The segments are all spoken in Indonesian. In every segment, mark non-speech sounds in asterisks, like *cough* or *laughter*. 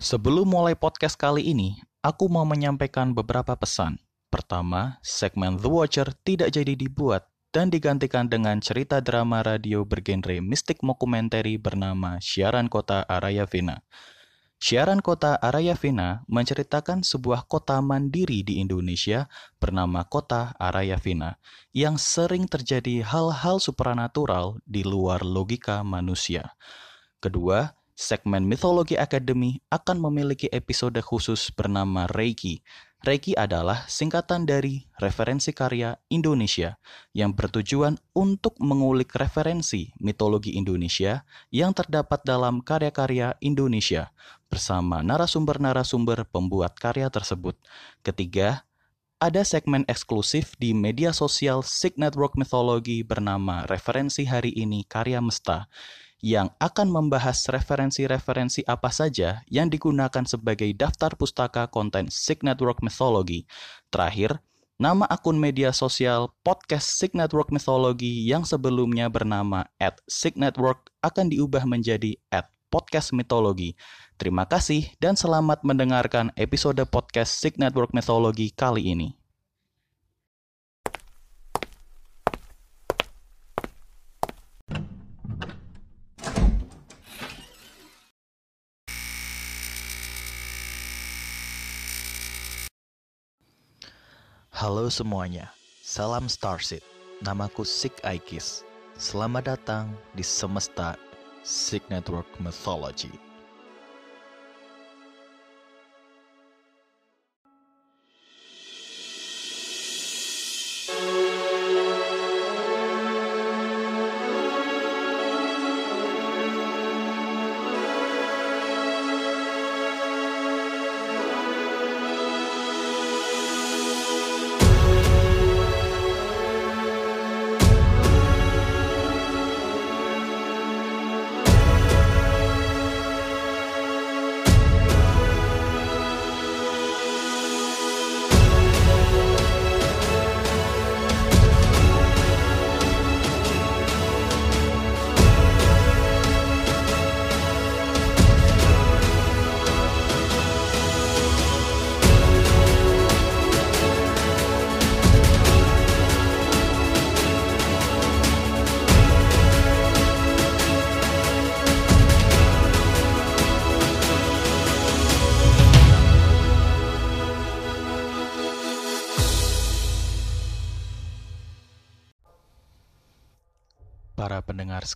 Sebelum mulai podcast kali ini, aku mau menyampaikan beberapa pesan. Pertama, segmen The Watcher tidak jadi dibuat dan digantikan dengan cerita drama radio bergenre mistik mockumentary bernama Siaran Kota Arayavina. Siaran Kota Arayavina menceritakan sebuah kota mandiri di Indonesia bernama Kota Arayavina yang sering terjadi hal-hal supranatural di luar logika manusia. Kedua, segmen Mitologi Academy akan memiliki episode khusus bernama Reiki. Reiki adalah singkatan dari referensi karya Indonesia yang bertujuan untuk mengulik referensi mitologi Indonesia yang terdapat dalam karya-karya Indonesia bersama narasumber-narasumber pembuat karya tersebut. Ketiga, ada segmen eksklusif di media sosial Sig Network Mythology bernama Referensi Hari Ini Karya Mesta yang akan membahas referensi-referensi apa saja yang digunakan sebagai daftar pustaka konten Sig Network Mythology. Terakhir, nama akun media sosial podcast Sig Network Mythology yang sebelumnya bernama at Sig Network akan diubah menjadi at podcast mitologi. Terima kasih dan selamat mendengarkan episode podcast Sig Network Mythology kali ini. Halo semuanya, salam Starseed. Namaku Sig Aikis. Selamat datang di semesta Sig Network Mythology.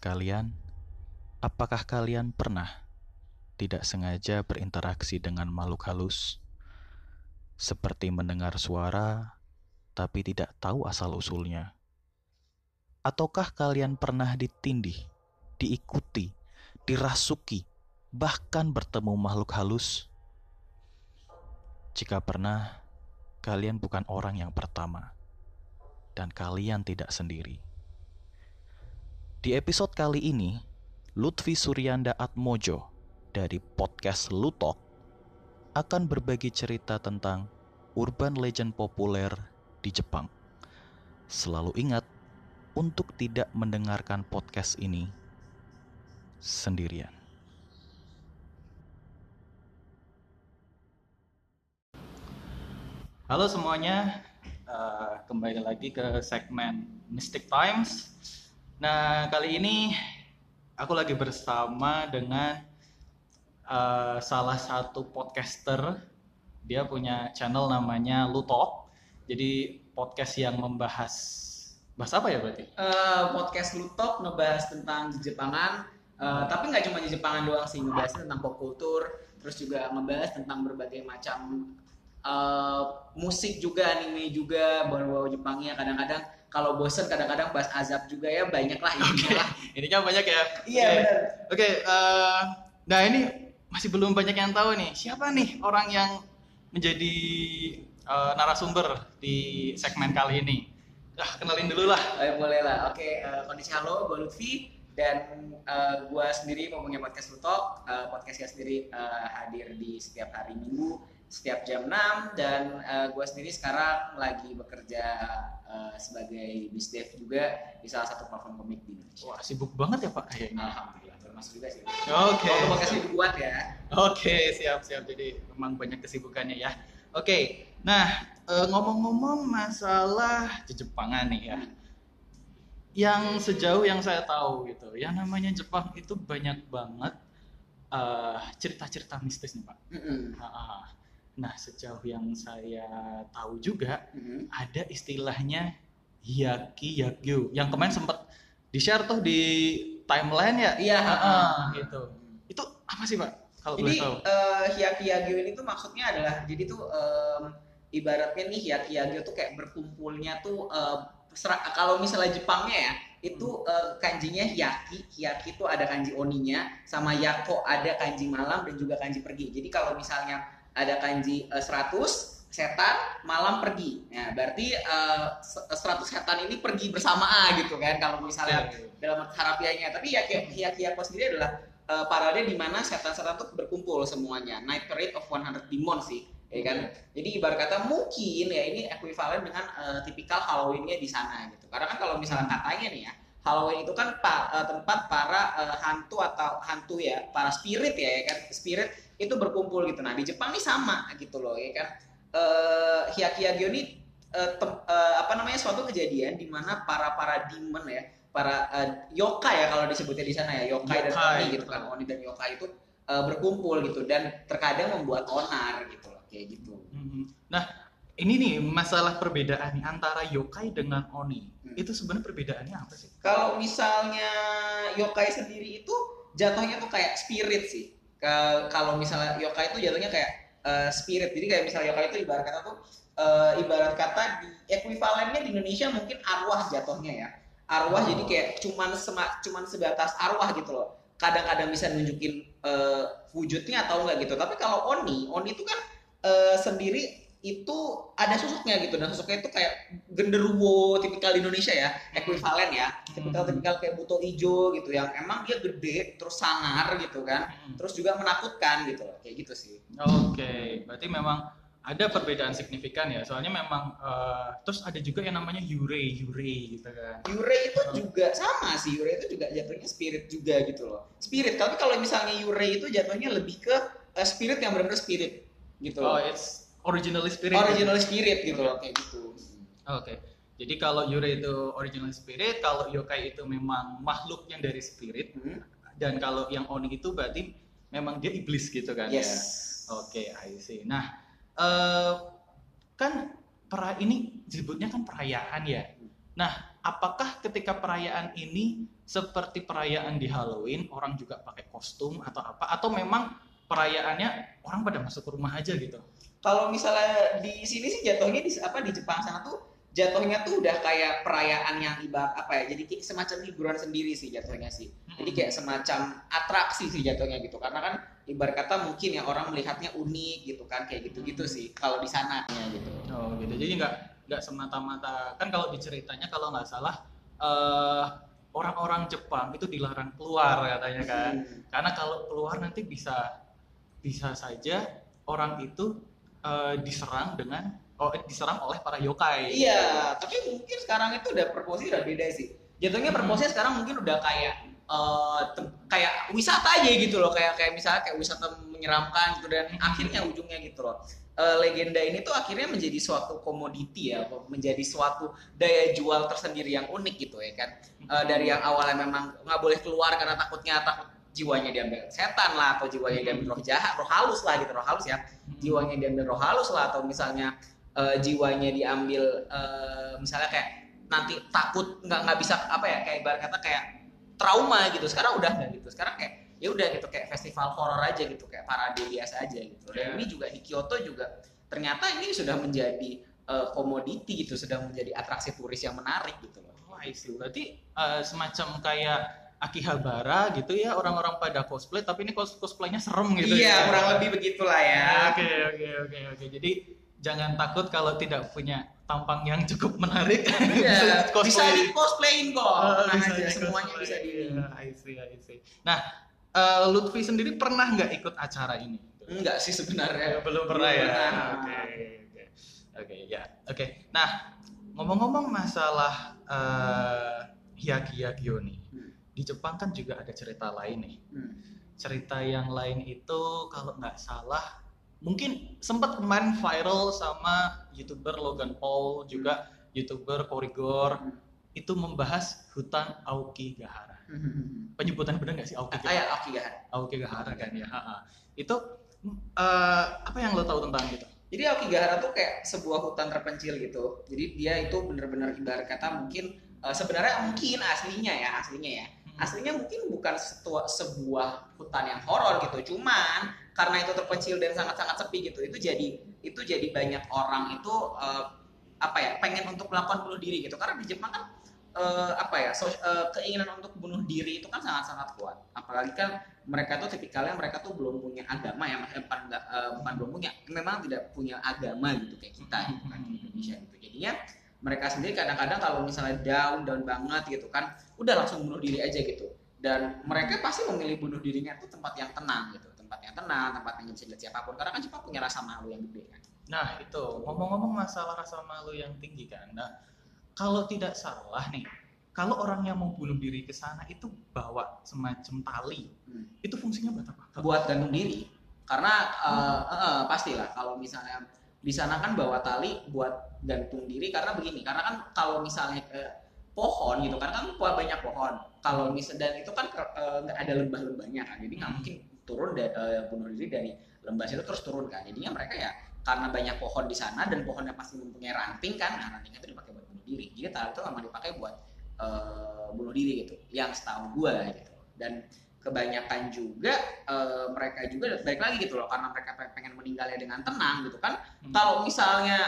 Sekalian, apakah kalian pernah tidak sengaja berinteraksi dengan makhluk halus? Seperti mendengar suara, tapi tidak tahu asal-usulnya. Ataukah kalian pernah ditindih, diikuti, dirasuki, bahkan bertemu makhluk halus? Jika pernah, kalian bukan orang yang pertama, dan kalian tidak sendiri. Di episode kali ini, Lutfi Suryanda Atmojo dari podcast Lutok akan berbagi cerita tentang urban legend populer di Jepang. Selalu ingat untuk tidak mendengarkan podcast ini sendirian. Halo semuanya, uh, kembali lagi ke segmen Mystic Times. Nah, kali ini aku lagi bersama dengan uh, salah satu podcaster. Dia punya channel namanya Lutok. Jadi podcast yang membahas bahas apa ya berarti? Uh, podcast Lutok ngebahas tentang Jepangan, uh, tapi nggak cuma Jepangan doang sih, ngebahas tentang pop culture, terus juga ngebahas tentang berbagai macam uh, musik juga, anime juga, bawa-bawa Jepangnya kadang-kadang kalau bosen kadang-kadang bahas azab juga ya banyak lah ini lah. ini kan banyak ya. Iya okay. benar. Oke, okay, uh, nah ini masih belum banyak yang tahu nih siapa nih orang yang menjadi uh, narasumber di segmen kali ini. Ah, kenalin dulu lah. Eh, boleh lah. Oke, okay, uh, kondisi halo, gue Lutfi dan uh, gue sendiri ngomongin podcast Lutok. Uh, podcastnya sendiri uh, hadir di setiap hari Minggu setiap jam 6 dan uh, gue sendiri sekarang lagi bekerja uh, sebagai bisdev juga di salah satu platform komik di Indonesia. Wah sibuk banget ya Pak. Alhamdulillah. termasuk juga sih. Oke. Kalau bekasnya dibuat ya. Oke, siap siap. Jadi memang banyak kesibukannya ya. Oke. Nah, eh, ngomong-ngomong masalah Jepangan nih ya. Yang sejauh yang saya tahu gitu, yang namanya Jepang itu banyak banget eh, cerita-cerita mistis nih, Pak. Mm-mm. Ah, ah. Nah, sejauh yang saya tahu juga Mm-mm. ada istilahnya Hyaki Yakyu yang kemarin sempat di-share tuh di timeline ya. Iya. Ah, ah, gitu. Itu apa sih, Pak? Kalau boleh Jadi tahu. eh, Hyaki Yagyo ini tuh maksudnya adalah jadi tuh em, ibaratnya nih Hyaki Yagyo tuh kayak berkumpulnya tuh sera- kalau misalnya Jepangnya ya itu eh, kanjinya Hyaki, Hyaki tuh ada kanji oninya sama Yako ada kanji malam dan juga kanji pergi. Jadi kalau misalnya ada kanji eh, 100 setan malam pergi. Nah, berarti eh, se- 100 setan ini pergi bersamaan gitu kan kalau misalnya dalam harafiahnya. Tapi Hyaki, Hyaki Yako sendiri adalah uh, parade di mana setan-setan tuh berkumpul semuanya. Night Parade of 100 Demons sih, ya kan? Jadi ibarat kata mungkin ya ini ekuivalen dengan uh, tipikal Halloween-nya di sana gitu. Karena kan kalau misalnya katanya nih ya, Halloween itu kan pa- uh, tempat para uh, hantu atau hantu ya, para spirit ya, ya kan? Spirit itu berkumpul gitu. Nah, di Jepang nih sama gitu loh, ya kan? Uh, Hyakyagyo ini uh, tem- uh, apa namanya suatu kejadian di mana para para demon ya para uh, yokai ya kalau disebutnya di sana ya yokai, dan oni gitu kan oni dan yokai itu uh, berkumpul gitu dan terkadang membuat onar gitu loh kayak gitu Mhm. Nah, ini nih masalah perbedaan nih antara yokai dengan oni. Hmm. Itu sebenarnya perbedaannya apa sih? kalau misalnya yokai sendiri itu jatuhnya tuh kayak spirit sih kalau misalnya yokai itu jatuhnya kayak uh, spirit. Jadi kayak misalnya yokai itu ibarat kata tuh uh, ibarat kata di ekuivalennya di Indonesia mungkin arwah jatuhnya ya. Arwah Oh. jadi kayak cuman sema, cuman sebatas arwah gitu loh. Kadang-kadang bisa nunjukin uh, wujudnya atau enggak gitu. Tapi kalau oni oni itu kan uh, sendiri itu ada sosoknya gitu. Dan sosoknya itu kayak genderuwo tipikal Indonesia ya. Ekuivalen ya. Tipikal tipikal kayak buto ijo gitu yang emang dia gede terus sangar gitu kan. Mhm. terus juga menakutkan gitu loh. Kayak gitu sih. Oke, berarti memang ada perbedaan signifikan ya. Soalnya memang eh, terus ada juga yang namanya yurei, yurei gitu kan. Yure itu juga sama sih. Yure itu juga jatuhnya spirit juga gitu loh. Spirit. Tapi kalau misalnya Yure itu jatuhnya lebih ke eh, spirit yang benar-benar spirit gitu Oh, it's originally spirit. original spirit gitu loh kayak gitu Oke. Jadi kalau yurei itu original spirit, kalau yokai itu memang makhluk yang dari spirit Hmm. dan kalau yang oni itu berarti memang dia iblis gitu kan ya. yes Oke, I see. Nah, eh, kan pera ini disebutnya kan perayaan ya. Nah, apakah ketika perayaan ini seperti perayaan di Halloween, orang juga pakai kostum atau apa? Atau memang perayaannya orang pada masuk ke rumah aja gitu? Kalau misalnya di sini sih jatuhnya di apa di Jepang sana tuh jatuhnya tuh udah kayak perayaan yang ibarat apa ya jadi kayak semacam hiburan sendiri sih jatuhnya sih. Jadi kayak semacam atraksi sih jatuhnya gitu. Karena kan ibarat kata mungkin ya orang melihatnya unik gitu kan kayak gitu-gitu sih kalau di sana ya gitu. Oh gitu. Jadi nggak nggak semata-mata. Kan kalau diceritanya kalau nggak salah eh, orang-orang Jepang itu dilarang keluar katanya kan. Hmm. Karena kalau keluar nanti bisa bisa saja orang itu eh, diserang dengan oh eh, diserang oleh para yokai. Iya, tapi mungkin sekarang itu udah proporsi udah beda sih. Jatuhnya Hmm. proporsinya sekarang mungkin udah kayak eh, tem- kayak wisata aja gitu loh, kayak kayak misalnya kayak wisata menyeramkan gitu dan akhirnya ujungnya gitu loh. Eh, legenda ini tuh akhirnya menjadi suatu komoditi ya, menjadi suatu daya jual tersendiri yang unik gitu ya kan. Eh, dari yang awalnya memang nggak boleh keluar karena takutnya takut jiwanya diambil setan lah atau jiwanya diambil roh jahat, roh halus lah gitu, roh halus ya Hmm. jiwanya diambil roh halus lah atau misalnya eh, jiwanya diambil eh, misalnya kayak nanti takut nggak nggak bisa apa ya kayak ibarat kata kayak trauma gitu sekarang udah nggak gitu sekarang kayak ya udah gitu kayak festival horor aja gitu kayak parade biasa aja gitu dan Iya. ini juga di Kyoto juga ternyata ini sudah menjadi eh, komoditi gitu sudah menjadi atraksi turis yang menarik gitu loh Oh, I see. Berarti eh, semacam kayak Akihabara gitu ya orang-orang pada cosplay tapi ini cos cosplaynya serem gitu iya ya. kurang lebih begitulah ya Oke oke oke oke. Jadi jangan takut kalau tidak punya tampang yang cukup menarik. Iya, *laughs* Cosplay. bisa di cosplayin kok Oh, tenang bisa aja di semuanya cosplay. bisa di Iya, I see, I see. Nah, eh, Lutfi sendiri pernah nggak ikut acara ini? enggak sih sebenarnya belum pernah ya. Oke, oke, oke, ya, oke. Nah, ngomong-ngomong masalah eh Hyaki Yakyo nih. Di Jepang kan juga ada cerita lain nih. Hmm. Cerita yang lain itu kalau nggak salah mungkin sempat kemarin viral sama youtuber Logan Paul juga youtuber Korigor Hmm. itu membahas hutan Aokigahara. Hmm. Penyebutan benar nggak sih Ah, Aokigahara? ya, oke ya. Aokigahara kan ya. ha-ha. Itu eh, apa yang lo tahu tentang itu? Jadi Aokigahara tuh kayak sebuah hutan terpencil gitu. Jadi dia itu benar-benar ibarat kata mungkin eh, sebenarnya mungkin aslinya ya, aslinya ya. Aslinya mungkin bukan setua- sebuah hutan yang horor gitu. Cuman karena itu terpencil dan sangat-sangat sepi gitu, itu jadi itu jadi banyak orang itu eh, apa ya pengen untuk melakukan bunuh diri gitu. Karena di Jepang kan eh, apa ya so- eh, keinginan untuk bunuh diri itu kan sangat-sangat kuat. Apalagi kan mereka tuh tipikalnya mereka tuh belum punya agama ya, eh, bukan, eh, bukan belum punya, memang tidak punya agama gitu kayak kita gitu kan di Indonesia gitu. Jadinya mereka sendiri kadang-kadang kalau misalnya down down banget gitu kan, udah langsung bunuh diri aja gitu. Dan mereka pasti memilih bunuh dirinya tuh tempat yang tenang gitu, tempat yang tenang, tempat yang bisa dilihat siapa pun. Karena kan Jepang punya rasa malu yang gede kan. Nah itu ngomong-ngomong masalah rasa malu yang tinggi kan. Nah kalau tidak salah nih, kalau orang yang mau bunuh diri ke sana itu bawa semacam tali, Hmm. itu fungsinya buat apa? buat gantung diri karena eh, eh, pastilah kalau misalnya di sana kan bawa tali buat gantung diri karena begini karena kan kalau misalnya ke pohon gitu karena kan po- banyak pohon. Kalau misal dan itu kan nggak ada lembah-lembahnya kan jadi nggak Hmm. mungkin turun da- eh, bunuh diri dari lembah situ terus turun kan. Jadinya mereka ya karena banyak pohon di sana dan pohonnya pasti mempunyai ranting kan nah rantingnya itu dipakai buat bunuh diri. Jadi tali itu memang dipakai buat eh, bunuh diri gitu yang setahu gua gitu. Dan kebanyakan juga eh, mereka juga balik lagi gitu loh karena mereka pe- pengen meninggalnya dengan tenang gitu kan. Hmm. kalau misalnya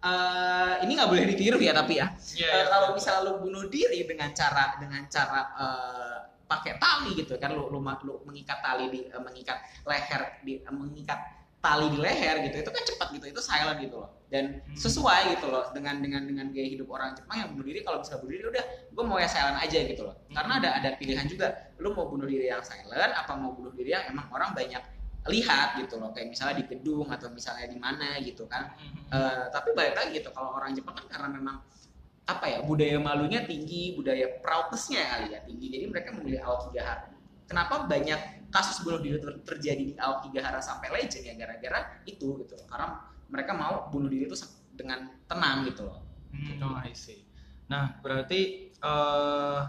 eh, ini nggak boleh ditiru ya tapi ya. Iya, Eh, iya, kalau misalnya lu bunuh diri dengan cara dengan cara eh, pakai tali gitu kan lu, lu lu mengikat tali di eh, mengikat leher di eh, mengikat tali di leher gitu itu kan cepat gitu itu silent gitu loh. Dan Hmm. sesuai gitu loh dengan dengan dengan gaya hidup orang Jepang yang bunuh diri kalau misalnya bunuh diri udah gue mau ya silent aja gitu loh. Karena ada ada pilihan juga lu mau bunuh diri yang silent apa mau bunuh diri yang emang orang banyak lihat gitu loh kayak misalnya di gedung atau misalnya di mana gitu kan. Eh, tapi balik lagi gitu kalau orang Jepang kan karena memang apa ya budaya malunya tinggi budaya proudnessnya kali ya tinggi. Jadi mereka memilih Aokigahara kenapa banyak kasus bunuh diri ter- terjadi di Aokigahara sampai legend ya gara-gara itu gitu loh. Karena mereka mau bunuh diri itu dengan tenang gitu loh. Hmm, oh, I see. Nah, berarti eh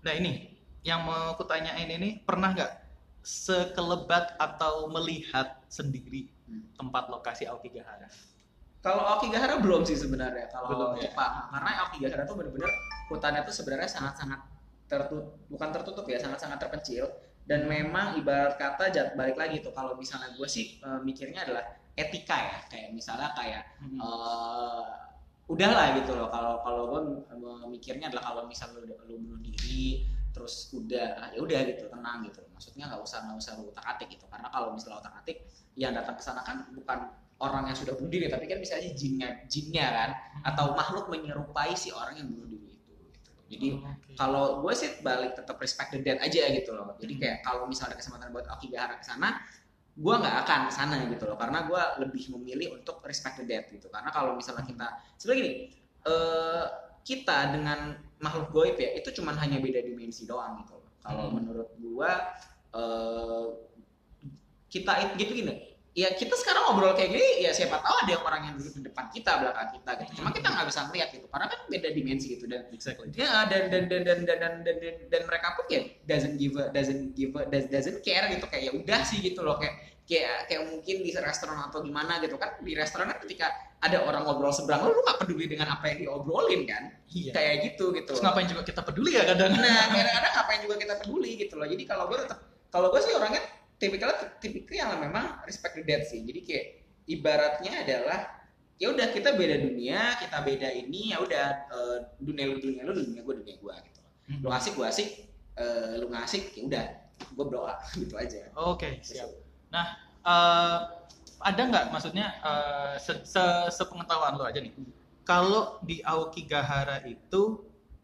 nah ini yang mau aku tanyain ini pernah nggak sekelebat atau melihat sendiri Hmm. tempat lokasi Aokigahara? kalau Aokigahara belum sih sebenarnya Belum kalau ya? Jepang karena Aokigahara tuh bener-bener hutannya tuh sebenarnya sangat-sangat tertutup bukan tertutup ya sangat-sangat terpencil dan memang ibarat kata jat balik lagi tuh kalau misalnya gue sih eh, mikirnya adalah etika ya kayak misalnya kayak Hmm. eh udahlah gitu loh kalau kalau gue mikirnya adalah kalau misal lu, lu bunuh diri terus udah ya udah gitu tenang gitu maksudnya nggak usah nggak usah utak atik gitu karena kalau misalnya utak atik yang datang ke sana kan bukan orang yang sudah bunuh diri tapi kan bisa aja jinnya jinnya kan atau makhluk menyerupai si orang yang bunuh diri itu gitu. jadi Oh, oke. kalau gue sih balik tetap respect the dead aja gitu loh jadi Hmm. kayak kalau misalnya ada kesempatan buat Aokigahara ke sana gue nggak akan ke sana gitu loh karena gue lebih memilih untuk respect the dead gitu karena kalau misalnya kita sebenarnya gini eh, kita dengan makhluk goib ya itu cuman hanya beda dimensi doang gitu loh. Kalau Hmm. menurut gue eh, kita it- gitu gini. Ya kita sekarang ngobrol kayak gini ya siapa tahu ada orang yang duduk di depan kita belakang kita gitu. Cuma kita nggak bisa ngeliat gitu karena kan beda dimensi gitu. Dan Exactly. Ya, dan dan dan dan dan dan, dan, dan, dan mereka pun ya doesn't give a, doesn't give a, does- doesn't care gitu. Kayak ya udah sih gitu loh kayak kayak kayak mungkin di restoran atau gimana gitu kan di restoran kan ketika ada orang ngobrol seberang lu gak peduli dengan apa yang diobrolin kan Iya. kayak gitu gitu Terus ngapain juga kita peduli ya kadang? nah kadang-kadang ngapain juga kita peduli gitu loh jadi kalau gue tetap kalau gue sih orangnya tipikalnya tipikal yang memang respect the dead sih jadi kayak ibaratnya adalah ya udah kita beda dunia kita beda ini ya udah eh, dunia lu dunia lu dunia gue dunia gue gitu Hmm. lu asik gue asik eh, lu nggak asik ya udah gue berdoa *laughs* gitu aja Oke, siap. Nah, eh, ada nggak maksudnya se, se- sepengetahuan lo aja nih? Kalau di Aokigahara itu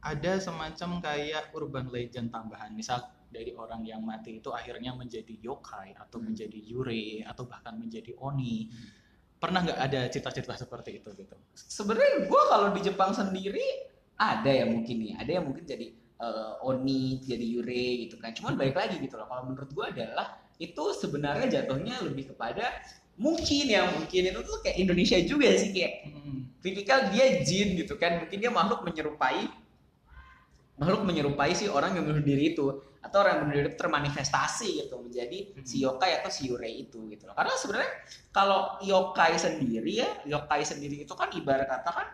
ada semacam kayak urban legend tambahan, misal dari orang yang mati itu akhirnya menjadi yokai atau Hmm. menjadi yurei atau bahkan menjadi oni. Pernah nggak ada cerita-cerita seperti itu gitu? sebenarnya gue kalau di Jepang sendiri ada ya mungkin nih ada yang mungkin jadi eh, Oni jadi Yure gitu kan cuman balik lagi gitu loh kalau menurut gue adalah itu sebenarnya jatuhnya lebih kepada mungkin ya mungkin. Itu tuh kayak Indonesia juga sih kayak tipikal dia jin gitu kan. Mungkin dia makhluk menyerupai makhluk menyerupai si orang yang bunuh diri itu atau orang yang bunuh diri itu termanifestasi gitu menjadi si yokai atau si yurei itu gitu loh. Karena sebenarnya kalau yokai sendiri ya yokai sendiri itu kan ibarat kata kan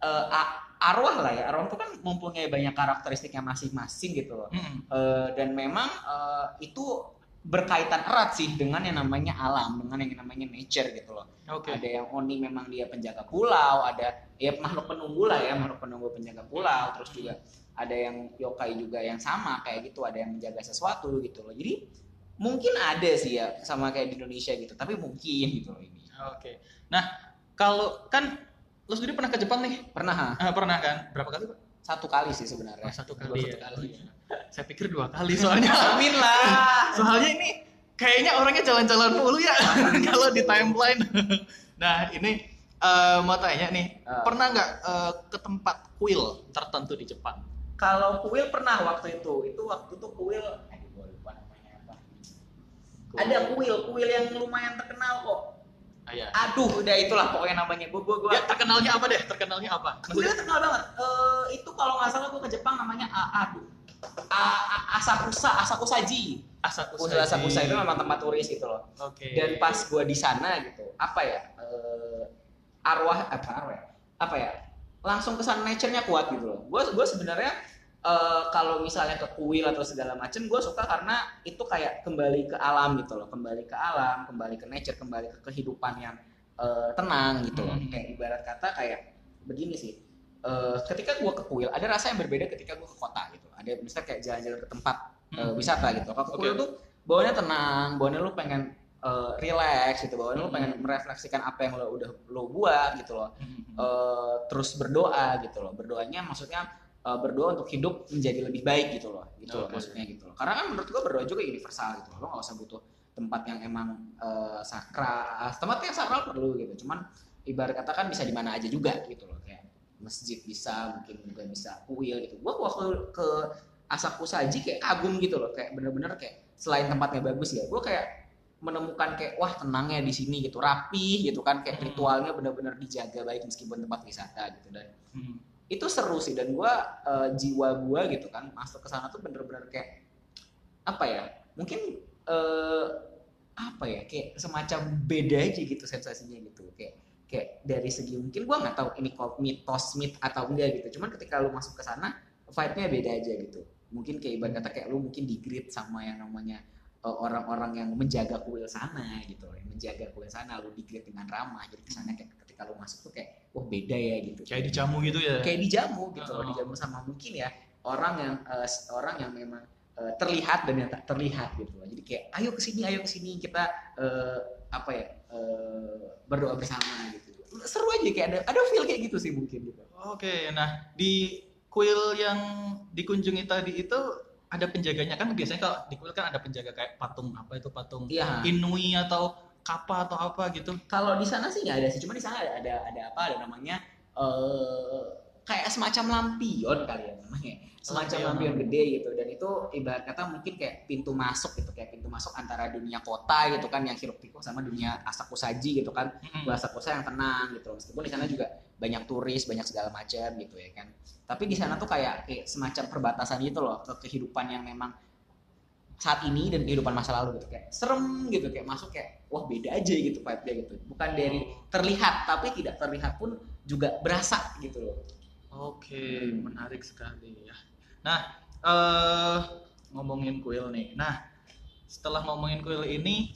a- arwah lah ya. Arwah itu kan mempunyai banyak karakteristiknya masing-masing gitu loh. Eh, dan memang eh, itu berkaitan erat sih dengan yang namanya alam dengan yang namanya nature gitu loh Oke. ada yang Oni memang dia penjaga pulau, ada ya makhluk penunggu lah ya, makhluk penunggu penjaga pulau, terus juga ada yang yokai juga yang sama kayak gitu, ada yang menjaga sesuatu gitu loh. Jadi mungkin ada sih ya sama kayak di Indonesia gitu, tapi mungkin gitu loh ini. Oke. Nah, kalau kan lo sendiri pernah ke Jepang nih? Pernah ha? Ah, pernah kan? Berapa kali, Pak? Satu kali sih sebenarnya. Oh, satu kali. Satu ya. kali. Saya pikir dua kali soalnya. Amin lah. soalnya ini kayaknya orangnya jalan-jalan mulu ya *laughs* kalau di timeline. nah, ini eh, mau tanya nih, Ah. pernah nggak eh, ke tempat kuil tertentu di Jepang? Kalau kuil pernah waktu itu, itu waktu itu kuil, eh gue lupa namanya apa. Ada kuil, kuil yang lumayan terkenal kok. Ah, ya. Aduh, udah itulah pokoknya namanya. Gue gue gue. Ya, terkenalnya apa deh? Terkenalnya apa? Kuliah terkenal banget. Eh itu kalau nggak salah gue ke Jepang namanya A aduh. A, A- Asakusa, Asakusaji. Asakusa. Kuil Asakusa itu memang tempat turis gitu loh. Oke. Dan pas gue di sana gitu, apa ya? eh, arwah apa arwah ya? Apa ya? Langsung kesan nature-nya kuat gitu loh. Gue gue sebenarnya eh, kalau misalnya ke kuil atau segala macem, gue suka karena itu kayak kembali ke alam gitu loh, kembali ke alam, kembali ke nature, kembali ke kehidupan yang eh, tenang gitu loh. Hmm. Kayak ibarat kata kayak begini sih. Eh, ketika gue ke kuil, ada rasa yang berbeda ketika gue ke kota gitu. Ada misalnya kayak jalan-jalan ke tempat Hmm. wisata gitu. Kalau ke Oke. kuil tuh bawaannya tenang, bawaannya lu pengen eh, relax gitu, lu Hmm. pengen merefleksikan apa yang lo udah lo buat gitu loh. Mhm. Eh, terus berdoa gitu loh. Berdoanya maksudnya eh, berdoa untuk hidup menjadi lebih baik gitu loh. Gitu loh Oke. maksudnya gitu loh. Karena kan menurut gua berdoa juga universal gitu loh. Lo nggak usah butuh tempat yang emang eh, sakral. Tempat yang sakral perlu gitu. Cuman ibarat kata kan bisa di mana aja juga gitu loh. Kayak masjid bisa, mungkin juga bisa kuil gitu. Gua waktu ke Asakusaji kayak kagum gitu loh. Kayak bener-bener kayak selain tempatnya bagus ya, gua kayak menemukan kayak wah tenangnya di sini gitu rapi gitu kan kayak Hmm. ritualnya benar-benar dijaga baik meskipun tempat wisata gitu dan Mhm. Itu seru sih dan gua eh, jiwa gua gitu kan masuk ke sana tuh bener-bener kayak apa ya mungkin eh, apa ya kayak semacam beda aja gitu sensasinya gitu. Kayak kayak dari segi mungkin gua nggak tahu ini kok mitos mit atau enggak gitu. Cuman ketika lu masuk ke sana vibe-nya beda aja gitu. Mungkin kayak ibarat kata kayak lu mungkin di grid sama yang namanya orang-orang yang menjaga kuil sana gitu yang menjaga kuil sana lu di grid dengan ramah. Jadi kesannya kayak ketika lu masuk tuh kayak wah beda ya gitu. Kayak dijamu gitu ya. kayak dijamu gitu loh Oh. dijamu sama mungkin ya orang yang eh, s- orang yang memang eh, terlihat dan yang tak terlihat gitu jadi kayak ayo ke sini ayo ke sini kita eh, apa ya eh, berdoa bersama gitu. Seru aja kayak ada ada feel kayak gitu sih mungkin gitu. Oke, nah di kuil yang dikunjungi tadi itu ada penjaganya kan biasanya kalau di kuil kan ada penjaga kayak patung apa itu patung iya Inui atau kappa atau apa gitu. kalau di sana sih nggak ada sih cuma di sana ada ada, ada apa ada namanya eh kayak semacam lampion kali ya namanya. Semacam Lampion. gede gitu. Dan itu ibarat kata mungkin kayak pintu masuk gitu kayak pintu masuk antara dunia kota gitu kan yang hiruk pikuk sama dunia asakusaji gitu kan. Mhm. bahasa kosa yang tenang gitu. Meskipun di sana juga banyak turis banyak segala macam gitu ya kan. Tapi di sana tuh kayak, kayak semacam perbatasan gitu loh ke kehidupan yang memang saat ini dan kehidupan masa lalu gitu. Kayak serem gitu kayak masuk kayak wah beda aja gitu vibe-nya gitu. Bukan dari terlihat tapi tidak terlihat pun juga berasa gitu loh Oke, Hmm. menarik sekali ya. Nah, eh ngomongin kuil nih. Nah, setelah ngomongin kuil ini,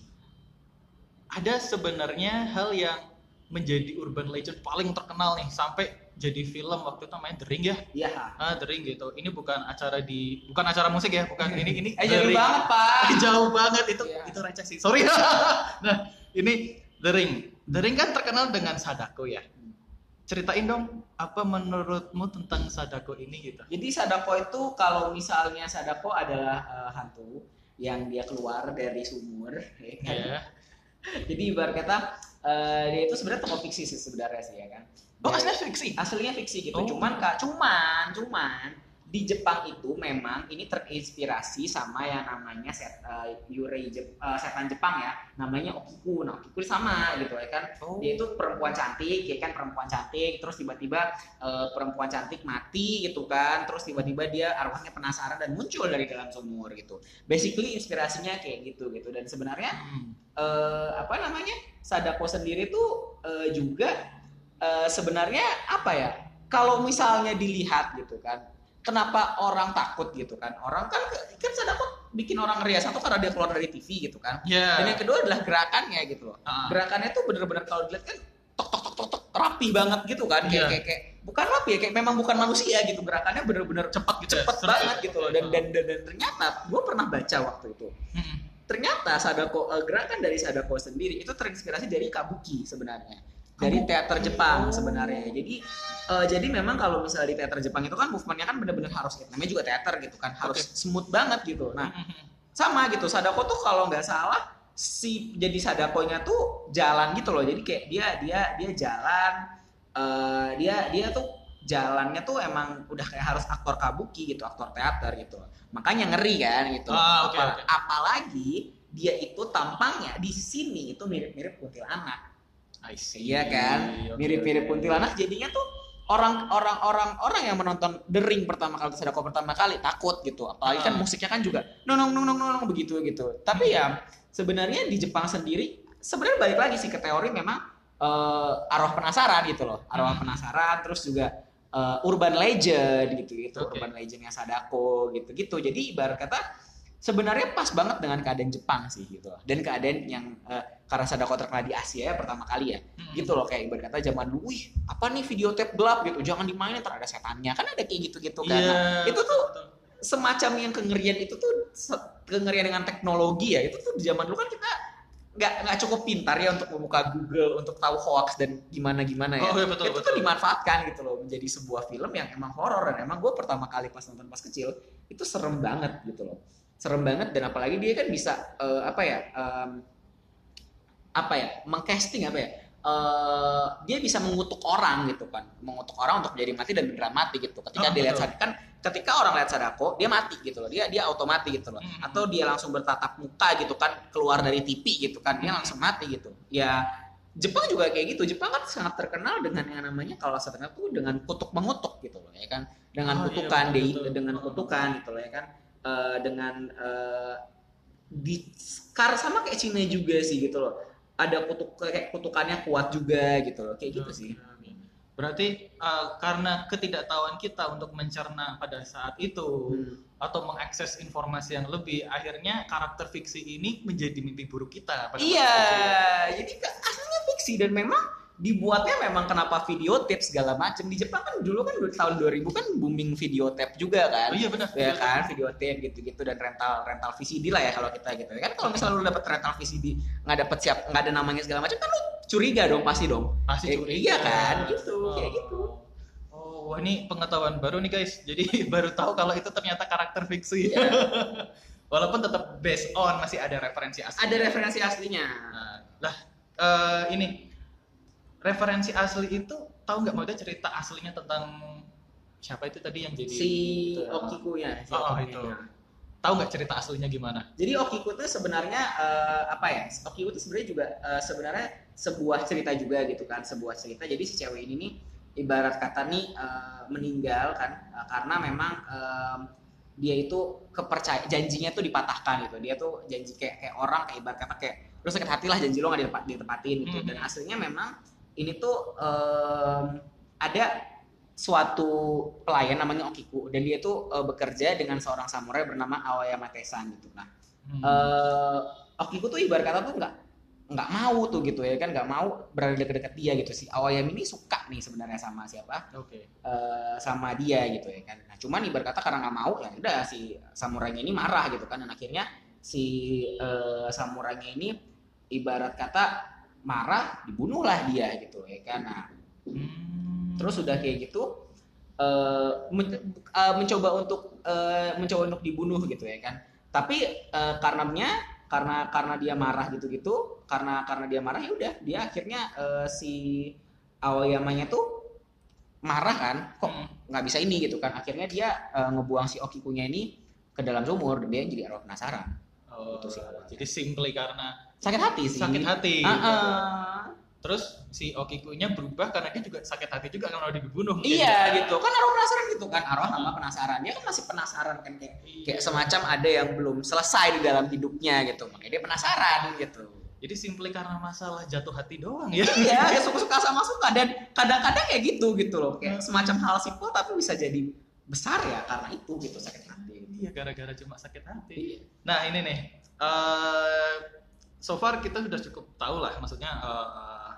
ada sebenarnya hal yang menjadi urban legend paling terkenal nih sampai jadi film waktu itu namanya The Ring ya. iya Ah, The Ring gitu. Ini bukan acara di bukan acara musik ya, bukan ini ini eh jauh banget pak *laughs* jauh banget itu Iya. itu receh sih sorry *laughs* nah ini The Ring The Ring kan terkenal dengan Sadako ya ceritain dong apa menurutmu tentang Sadako ini gitu Jadi Sadako itu kalau misalnya Sadako adalah eh, hantu yang dia keluar dari sumur, *laughs* ya kan? ya *laughs* Jadi ibarat kata eh, dia itu sebenarnya tokoh fiksi sih sebenarnya sih ya kan. oh aslinya fiksi aslinya fiksi gitu. Oh. Cuman kak, cuman, cuman di Jepang itu memang ini terinspirasi sama yang namanya set uh, Yurei Jep, uh, setan Jepang ya. Namanya Okiku. Nah Okiku sama gitu ya kan. Oh. dia itu perempuan cantik ya kan perempuan cantik. Terus tiba-tiba uh, perempuan cantik mati gitu kan. Terus tiba-tiba dia arwahnya penasaran dan muncul dari dalam sumur gitu. Basically inspirasinya kayak gitu gitu. Dan sebenarnya Hmm. eh, apa namanya Sadako sendiri tuh eh, juga eh, sebenarnya apa ya kalau misalnya dilihat gitu kan kenapa orang takut gitu kan orang kan kan Sadako bikin orang ngeri ya satu karena dia keluar dari TV gitu kan Ya. dan yang kedua adalah gerakannya gitu loh Ah. gerakannya tuh bener-bener kalau dilihat kan tok tok tok tok tok rapi banget gitu kan kayak Iya. kayak, kayak bukan rapi ya kayak memang bukan manusia gitu gerakannya bener-bener cepat gitu ya. cepet seru banget ya. gitu loh dan dan dan, dan ternyata gue pernah baca waktu itu Hmm. ternyata Sadako eh, gerakan dari Sadako sendiri itu terinspirasi dari kabuki sebenarnya dari teater Jepang Oh. sebenarnya jadi eh, jadi memang kalau misalnya di teater Jepang itu kan movementnya kan bener-bener harus namanya juga teater gitu kan harus Oke. smooth banget gitu nah Hmm. sama gitu Sadako tuh kalau nggak salah si jadi Sadakonya tuh jalan gitu loh jadi kayak dia dia dia jalan eh, dia dia tuh jalannya tuh emang udah kayak harus aktor kabuki gitu aktor teater gitu makanya ngeri kan gitu Ah, oke, Apa- oke. apalagi dia itu tampangnya di sini itu mirip-mirip kuntilanak. Iya kan? Mirip-mirip oke. kuntilanak. Jadinya tuh orang orang orang orang yang menonton The Ring pertama kali Sadako pertama kali takut gitu. Apalagi kan Ah. musiknya kan juga nong nong nong nong begitu gitu. Tapi ya sebenarnya di Jepang sendiri sebenarnya balik lagi sih ke teori memang eh, arwah penasaran gitu loh. Arwah Hmm. penasaran terus juga eh, urban legend gitu gitu. Oke. urban legendnya Sadako gitu gitu jadi ibarat kata sebenarnya pas banget dengan keadaan Jepang sih gitu. Dan keadaan yang eh, karena Sadako terkenal di Asia ya pertama kali ya. Hmm. gitu loh kayak ibarat kata zaman dulu wih apa nih videotape gelap? Gitu. Jangan dimainin ntar ada setannya. Kan ada kayak gitu-gitu kan. Iya. Nah, itu tuh semacam yang kengerian itu tuh kengerian dengan teknologi ya. Itu tuh di zaman dulu kan kita nggak nggak cukup pintar ya untuk membuka Google untuk tahu hoax dan gimana gimana ya. Oh, iya, betul, itu betul. tuh dimanfaatkan gitu loh menjadi sebuah film yang emang horor. Dan emang gue pertama kali pas nonton pas kecil itu serem banget gitu loh. Serem banget dan apalagi dia kan bisa eh, apa ya em, apa ya mengcasting apa ya eh, dia bisa mengutuk orang gitu kan mengutuk orang untuk jadi mati dan beneran mati gitu ketika Oh, dia lihat betul. kan ketika orang lihat sadako dia mati gitu loh dia dia otomatis gitu loh Hmm. atau dia langsung bertatap muka gitu kan keluar dari TV gitu kan dia Hmm. langsung mati gitu ya Jepang juga kayak gitu Jepang kan sangat terkenal dengan yang namanya kalau saya terkenal tuh dengan kutuk mengutuk gitu loh ya kan dengan Oh, iya, kutukan betul, dei- betul. dengan Oh. kutukan gitu loh ya kan Eh, dengan eh, di sama kayak Cina juga sih gitu loh ada kutuk kayak kutukannya kuat juga gitu loh kayak gitu sih. Berarti uh, karena ketidaktahuan kita untuk mencerna pada saat itu Hmm. atau mengakses informasi yang lebih, akhirnya karakter fiksi ini menjadi mimpi buruk kita. pada Iya, jadi aslinya fiksi dan memang dibuatnya memang kenapa videotape segala macam di Jepang kan dulu kan tahun 2000 kan booming videotape juga kan. Oh iya benar. ya kan videotape gitu-gitu dan rental rental VCD lah ya kalau kita gitu kan kalau misalnya lu dapat rental VCD nggak dapat siap nggak ada namanya segala macam kan lu curiga dong pasti dong Pasti Eh, curiga. iya kan, gitu, kayak Oh. gitu. Oh, wah ini pengetahuan baru nih guys. Jadi *laughs* baru tahu kalau itu ternyata karakter fiksi. Iya. *laughs* Walaupun tetap based on masih ada referensi asli. ada referensi aslinya Nah, lah eh, ini referensi asli itu tahu nggak mau ada cerita aslinya tentang siapa itu tadi yang jadi si itu, Okiku ya si Oh, Okiku-nya. itu. tahu nggak cerita aslinya gimana? Jadi Okiku itu sebenarnya eh, apa ya? Okiku itu sebenarnya juga eh, sebenarnya sebuah cerita juga gitu kan, sebuah cerita. Jadi si cewek ini nih ibarat kata nih eh, meninggal kan eh, karena memang em, dia itu kepercaya janjinya tuh dipatahkan gitu. Dia tuh janji kayak kayak orang kayak ibarat kata kayak lu sakit hati lah janji lo nggak ditepat, ditepatin gitu. Mhm. Dan aslinya memang ini tuh em, ada suatu pelayan namanya Okiku dan dia tuh eh, bekerja dengan seorang samurai bernama Aoyama Tesan gitu. Nah, Hmm. eh Okiku tuh ibarat kata tuh nggak nggak mau tuh gitu ya kan nggak mau berada dekat-dekat dia gitu si Aoyama ini suka nih sebenarnya sama siapa Oke. Eh, sama dia gitu ya kan nah cuman ibarat kata karena nggak mau ya udah si samurainya ini marah gitu kan dan akhirnya si eh, samurainya ini ibarat kata marah dibunuhlah dia gitu ya kan nah Hmm. terus udah kayak gitu eh, men- eh, mencoba untuk eh, mencoba untuk dibunuh gitu ya kan tapi eh, karenanya karena karena dia marah gitu-gitu karena karena dia marah ya udah dia akhirnya eh, si Aoyamanya tuh marah kan kok Hmm. nggak bisa ini gitu kan akhirnya dia eh, ngebuang si Okikunya ini ke dalam sumur dan dia jadi arwah penasaran Oh, Itu sih awalnya. jadi simply karena sakit hati sih sakit hati. Ah, ah. Terus si Okikunya berubah karena dia juga sakit hati juga udah dibunuh. iya gitu kan arwah penasaran gitu kan arwah sama penasaran dia kan masih penasaran kan kayak Iya. kayak semacam ada yang belum selesai di dalam hidupnya gitu makanya dia penasaran gitu Jadi simply karena masalah jatuh hati doang ya. iya *laughs* ya suka-suka sama suka dan kadang-kadang kayak gitu gitu loh kayak semacam hal simpel tapi bisa jadi besar ya karena itu gitu sakit hati Iya gara-gara cuma sakit hati. Iya. Nah ini nih, eh so far kita sudah cukup tahu lah, maksudnya eh,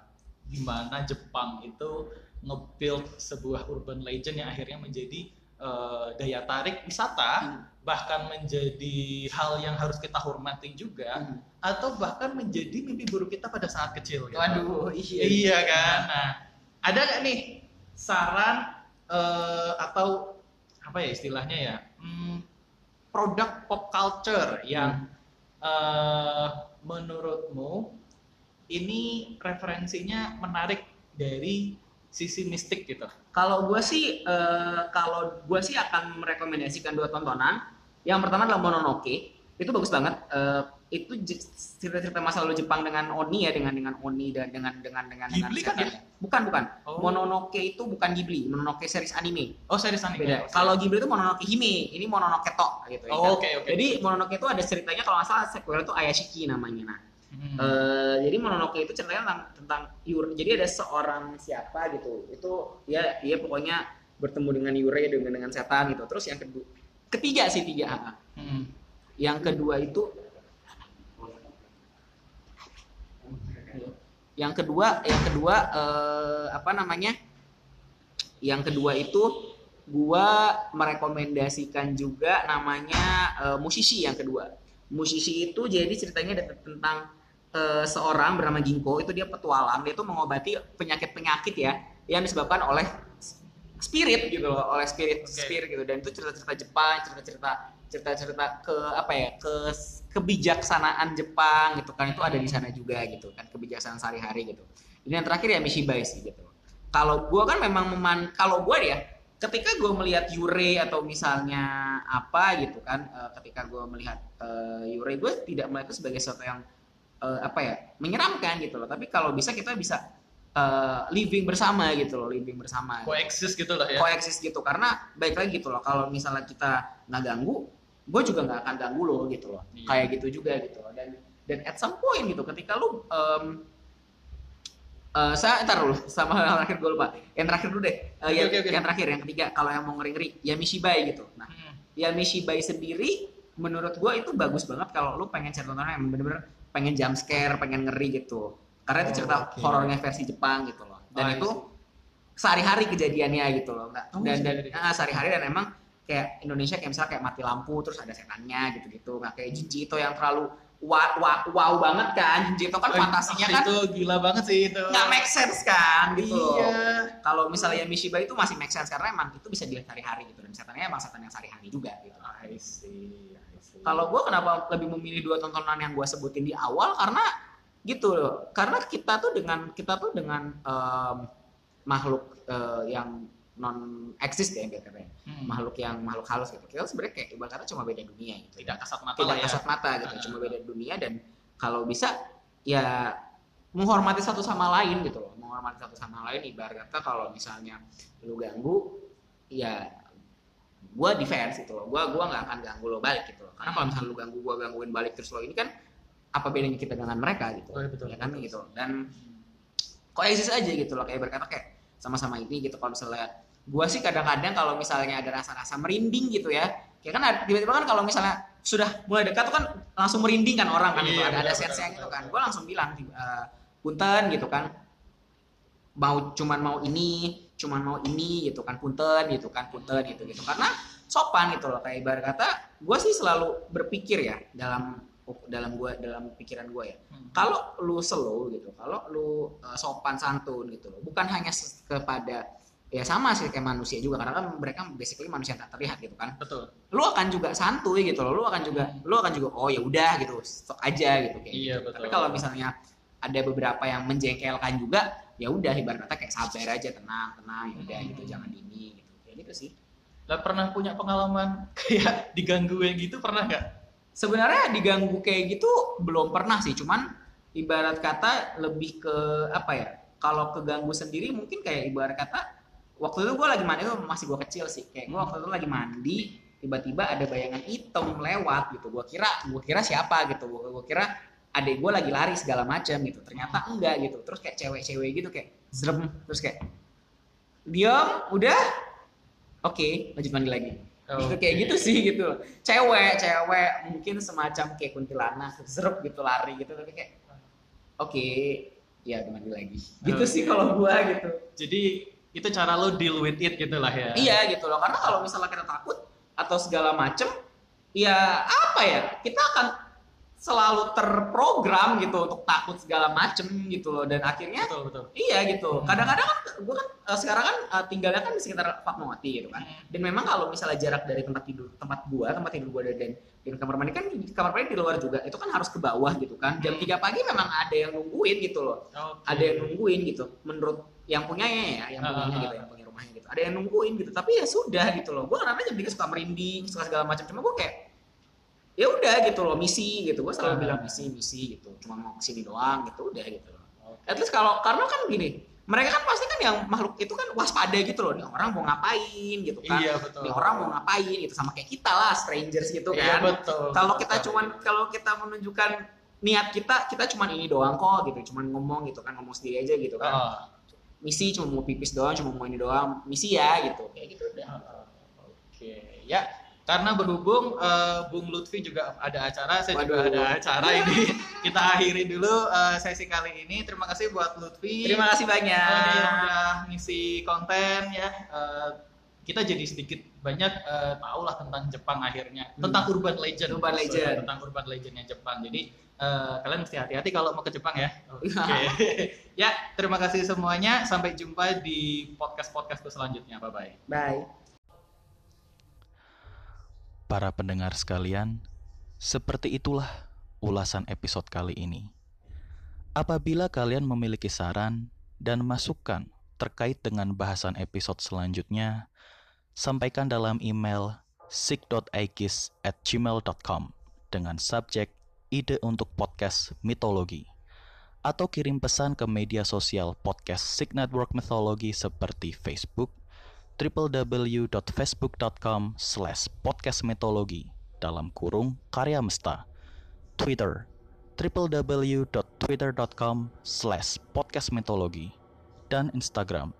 gimana Jepang itu nge-build sebuah urban legend yang akhirnya menjadi eh, daya tarik wisata, Hmm. bahkan menjadi hal yang harus kita hormati juga, Hmm. atau bahkan menjadi mimpi buruk kita pada saat kecil. Gitu. waduh iya Iya kan. Nah, ada nggak nih saran eh, atau apa ya istilahnya ya? Hmm, produk pop culture yang eh, menurutmu ini referensinya menarik dari sisi mistik gitu. Kalau gue sih, eh, kalau gue sih akan merekomendasikan dua tontonan. Yang pertama adalah Mononoke, itu bagus banget. Eh, itu cerita-cerita masa lalu Jepang dengan Oni ya, dengan dengan Oni dan dengan dengan dengan dengan Ghibli kan setan. Bukan bukan. Oh. Mononoke itu bukan Ghibli, Mononoke series anime. Oh, series anime. Beda. Oke. Kalau Ghibli itu Mononoke Hime, ini Mononoke To gitu. ya Oh, kan. oke, oke. Jadi Mononoke itu ada ceritanya kalau nggak salah sequel itu Ayashiki namanya. Nah, Hmm. Eh, jadi Mononoke itu ceritanya tentang, tentang Yure. Jadi ada seorang siapa gitu. Itu ya dia pokoknya bertemu dengan Yure dengan dengan setan gitu. Terus yang kedua, ketiga sih tiga. Hmm. Yang kedua itu yang kedua yang kedua eh, apa namanya? Yang kedua itu gua merekomendasikan juga namanya eh, musisi yang kedua. Musisi itu jadi ceritanya ada tentang eh, seorang bernama Ginko itu dia petualang dia tuh mengobati penyakit-penyakit ya yang disebabkan oleh spirit gitu loh oleh spirit Oke. spirit gitu dan itu cerita-cerita Jepang cerita-cerita cerita-cerita ke apa ya ke kebijaksanaan Jepang gitu kan itu ada di sana juga gitu kan kebijaksanaan sehari-hari gitu. Ini yang terakhir ya Mishibai sih gitu. Kalau gua kan memang meman kalau gua ya ketika gue melihat Yure atau misalnya apa gitu kan eh, ketika gue melihat eh, Yure gue tidak melihat itu sebagai sesuatu yang eh, apa ya menyeramkan gitu loh. Tapi kalau bisa kita bisa eh, living bersama gitu loh living bersama. Coexist gitu lah ya. coexist gitu karena baik lagi gitu loh. Kalau misalnya kita nggak ganggu gue juga nggak akan ganggu lo gitu loh Iya. kayak gitu juga gitu loh dan dan at some point gitu ketika lu em, eh, saya ntar dulu sama yang terakhir gue lupa yang terakhir dulu deh Eh, Oke, yang, oke, oke. yang terakhir yang ketiga kalau yang mau ngeri ngeri ya Mishibai gitu nah Hmm. ya Mishibai sendiri menurut gue itu bagus banget kalau lu pengen cari tontonan yang bener-bener pengen jump scare pengen ngeri gitu karena itu Oh, cerita oke. horornya versi Jepang gitu loh dan Ah, itu iya. sehari-hari kejadiannya gitu loh nggak Oh, dan dan sehari-hari. ah, sehari-hari dan emang kayak Indonesia kayak misalnya kayak mati lampu terus ada setannya gitu-gitu. Nggak kayak Jinji itu yang terlalu wow, wow, wow banget kan. Jinji itu kan Oh, fantasinya ah, kan itu gila banget sih itu. nggak make sense kan gitu Iya. kalau misalnya Mishiba itu masih make sense karena emang itu bisa dilihat hari-hari gitu. Dan setannya emang setan yang sehari-hari juga gitu. I see, I see. kalau gue kenapa lebih memilih dua tontonan yang gue sebutin di awal? Karena gitu loh. Karena kita tuh dengan kita tuh dengan em, makhluk eh, yang non eksis ya. Katanya Hmm. makhluk yang makhluk halus gitu. Kita sebenarnya kayak ibarat kata cuma beda dunia gitu. Tidak kasat mata tidak ya. kasat mata gitu Ah. cuma beda dunia dan kalau bisa ya menghormati satu sama lain gitu loh. Menghormati satu sama lain ibarat kata kalau misalnya lu ganggu ya gua defense gitu loh. Gua gua nggak akan ganggu lo balik gitu loh. Karena kalau misalnya lu ganggu gua gangguin balik terus lo ini kan apa bedanya kita dengan mereka gitu? Oh, iya, betul. ya kan gitu. Dan coexist aja gitu loh. Kayak berkata kayak sama-sama ini gitu. Kalau misalnya gua sih kadang-kadang kalau misalnya ada rasa-rasa merinding gitu ya kayak kan tiba-tiba kan kalau misalnya sudah mulai dekat tuh kan langsung merinding kan orang kan Iya, ada ada benar, sense benar, gitu kan. gua langsung bilang eh, punten gitu kan. Mau cuman mau ini cuman mau ini gitu kan. Punten gitu kan. Punten gitu gitu. Karena sopan gitu loh kayak ibarat kata gue sih selalu berpikir ya dalam dalam gua dalam pikiran gue ya. Hmm. kalau lu slow gitu kalau lu uh, sopan santun gitu loh bukan hanya kepada ya sama sih kayak manusia juga karena kan mereka basically manusia yang tak terlihat gitu kan Betul. lu akan juga santuy gitu loh lu akan juga lu akan juga oh ya udah gitu stok aja gitu kayak Iya, gitu. betul. tapi kalau misalnya ada beberapa yang menjengkelkan juga ya udah ibarat kata kayak sabar aja tenang tenang ya udah gitu jangan dini gitu kayak gitu sih Lah pernah punya pengalaman *laughs* kayak diganggu kayak gitu pernah nggak? sebenarnya diganggu kayak gitu belum pernah sih cuman ibarat kata lebih ke apa ya kalau keganggu sendiri mungkin kayak ibarat kata waktu itu gue lagi mandi itu masih gue kecil sih. Kayak gue waktu itu lagi mandi tiba-tiba ada bayangan hitam lewat gitu. Gue kira gue kira siapa gitu. Gue gue kira adik gue lagi lari segala macam gitu. Ternyata enggak gitu. Terus kayak cewek-cewek gitu kayak zrem terus kayak diam udah? Oke lanjut mandi lagi. Gitu kayak gitu sih gitu. Cewek cewek mungkin semacam kayak kuntilanak zrep gitu lari gitu. Tapi kayak oke ya mandi lagi. Gitu Oke. sih kalau gua gitu. Jadi itu cara lo deal with it gitu lah ya. iya gitu loh karena kalau misalnya kita takut atau segala macem ya apa ya kita akan selalu terprogram gitu untuk takut segala macem gitu loh dan akhirnya Betul betul. Iya gitu. Hmm. Kadang-kadang kan gue kan eh, sekarang kan eh, tinggalnya kan di sekitar Fatmawati gitu kan. Dan memang kalau misalnya jarak dari tempat tidur tempat gua, tempat tidur gua dan dan kamar mandi kan kamar mandi di luar juga. Itu kan harus ke bawah gitu kan. Jam 3 pagi memang ada yang nungguin gitu loh. Oke. Ada yang nungguin gitu. Menurut yang punyanya ya, yang Ah, punyanya ah, gitu, ah. yang punya rumahnya gitu. Ada yang nungguin gitu. Tapi ya sudah gitu loh. Gua kadang-kadang jam 3 suka merinding, suka segala macam. Cuma gua kayak ya udah gitu loh misi gitu gue selalu Ah. bilang misi misi gitu cuma mau ke sini doang gitu udah gitu loh Oke. At least kalau karena kan gini, mereka kan pasti kan yang makhluk itu kan waspada gitu loh. Nih orang mau ngapain gitu kan. Iya betul. Nih orang mau ngapain gitu sama kayak kita lah strangers gitu Iya kan. betul. Kalau kita cuman kalau kita menunjukkan niat kita, kita cuman ini doang kok gitu, cuman ngomong gitu kan, ngomong sendiri aja gitu kan. Oh. Misi cuma mau pipis doang, cuma mau ini doang, misi ya gitu. Kayak gitu udah. Oke, ya karena berhubung eh, Bung Lutfi juga ada acara, saya juga Waduh. ada acara ini. *laughs* Kita akhiri dulu eh, sesi kali ini. Terima kasih buat Lutfi. Terima kasih banyak. Eh, yang udah ngisi konten ya. Eh, kita jadi sedikit banyak eh, tahu lah tentang Jepang akhirnya, Hmm. tentang urban legend. Urban legend. tentang urban legendnya Jepang. Jadi eh, kalian mesti hati-hati kalau mau ke Jepang ya. *laughs* Oke. Iya. *laughs* ya, terima kasih semuanya. Sampai jumpa di podcast-podcastku selanjutnya. Bye bye. Bye. Para pendengar sekalian, seperti itulah ulasan episode kali ini. Apabila kalian memiliki saran dan masukan terkait dengan bahasan episode selanjutnya, sampaikan dalam email sick.aikis at gmail.com dengan subjek ide untuk podcast mitologi atau kirim pesan ke media sosial podcast Sig Network Mythology seperti Facebook, www.facebook.com slash podcastmetologi dalam kurung karya mesta Twitter www.twitter.com slash podcastmetologi dan Instagram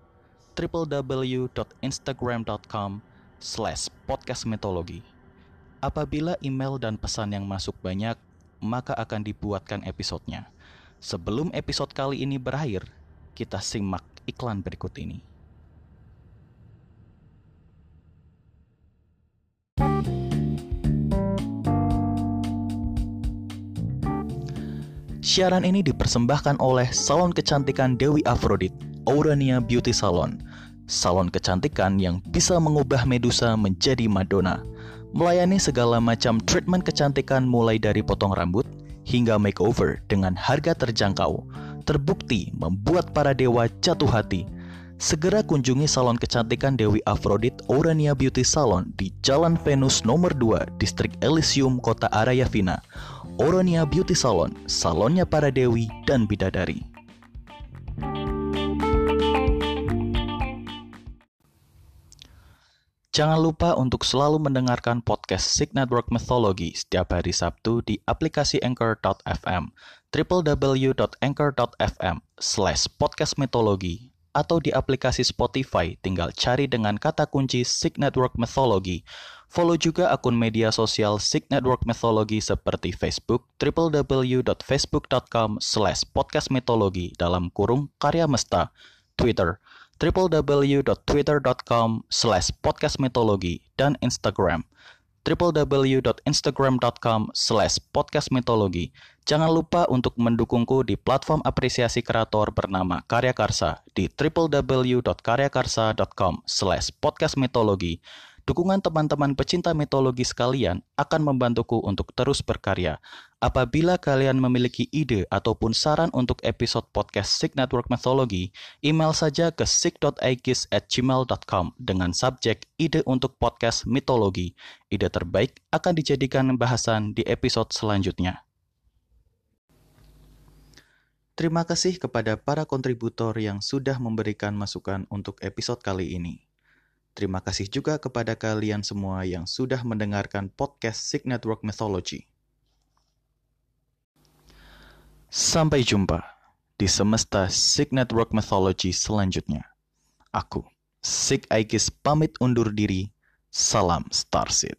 www.instagram.com slash podcastmetologi Apabila email dan pesan yang masuk banyak, maka akan dibuatkan episodenya. Sebelum episode kali ini berakhir, kita simak iklan berikut ini. Siaran ini dipersembahkan oleh Salon Kecantikan Dewi Afrodit, Aurania Beauty Salon. Salon kecantikan yang bisa mengubah Medusa menjadi Madonna. Melayani segala macam treatment kecantikan mulai dari potong rambut hingga makeover dengan harga terjangkau. Terbukti membuat para dewa jatuh hati. Segera kunjungi salon kecantikan Dewi Afrodit Aurania Beauty Salon di Jalan Venus nomor 2, Distrik Elysium, Kota Arayavina. Oronia Beauty Salon, salonnya para dewi dan bidadari. Jangan lupa untuk selalu mendengarkan podcast Sig Network Mythology setiap hari Sabtu di aplikasi Anchor.fm, www.anchor.fm slash podcast mythology, atau di aplikasi Spotify tinggal cari dengan kata kunci Sig Network Mythology. Follow juga akun media sosial Sig Network Mythology seperti Facebook, www.facebook.com slash podcastmythology dalam kurung karya mesta, Twitter, www.twitter.com slash podcastmythology, dan Instagram, www.instagram.com slash podcastmythology. Jangan lupa untuk mendukungku di platform apresiasi kreator bernama Karya Karsa di www.karyakarsa.com slash podcastmythology Dukungan teman-teman pecinta mitologi sekalian akan membantuku untuk terus berkarya. Apabila kalian memiliki ide ataupun saran untuk episode podcast Sig Network Mythology, email saja ke sig.aikis@gmail.com dengan subjek ide untuk podcast mitologi. Ide terbaik akan dijadikan bahasan di episode selanjutnya. Terima kasih kepada para kontributor yang sudah memberikan masukan untuk episode kali ini. Terima kasih juga kepada kalian semua yang sudah mendengarkan podcast Sig Network Mythology. Sampai jumpa di semesta Sig Network Mythology selanjutnya. Aku, Sig Aikis pamit undur diri. Salam Starseed.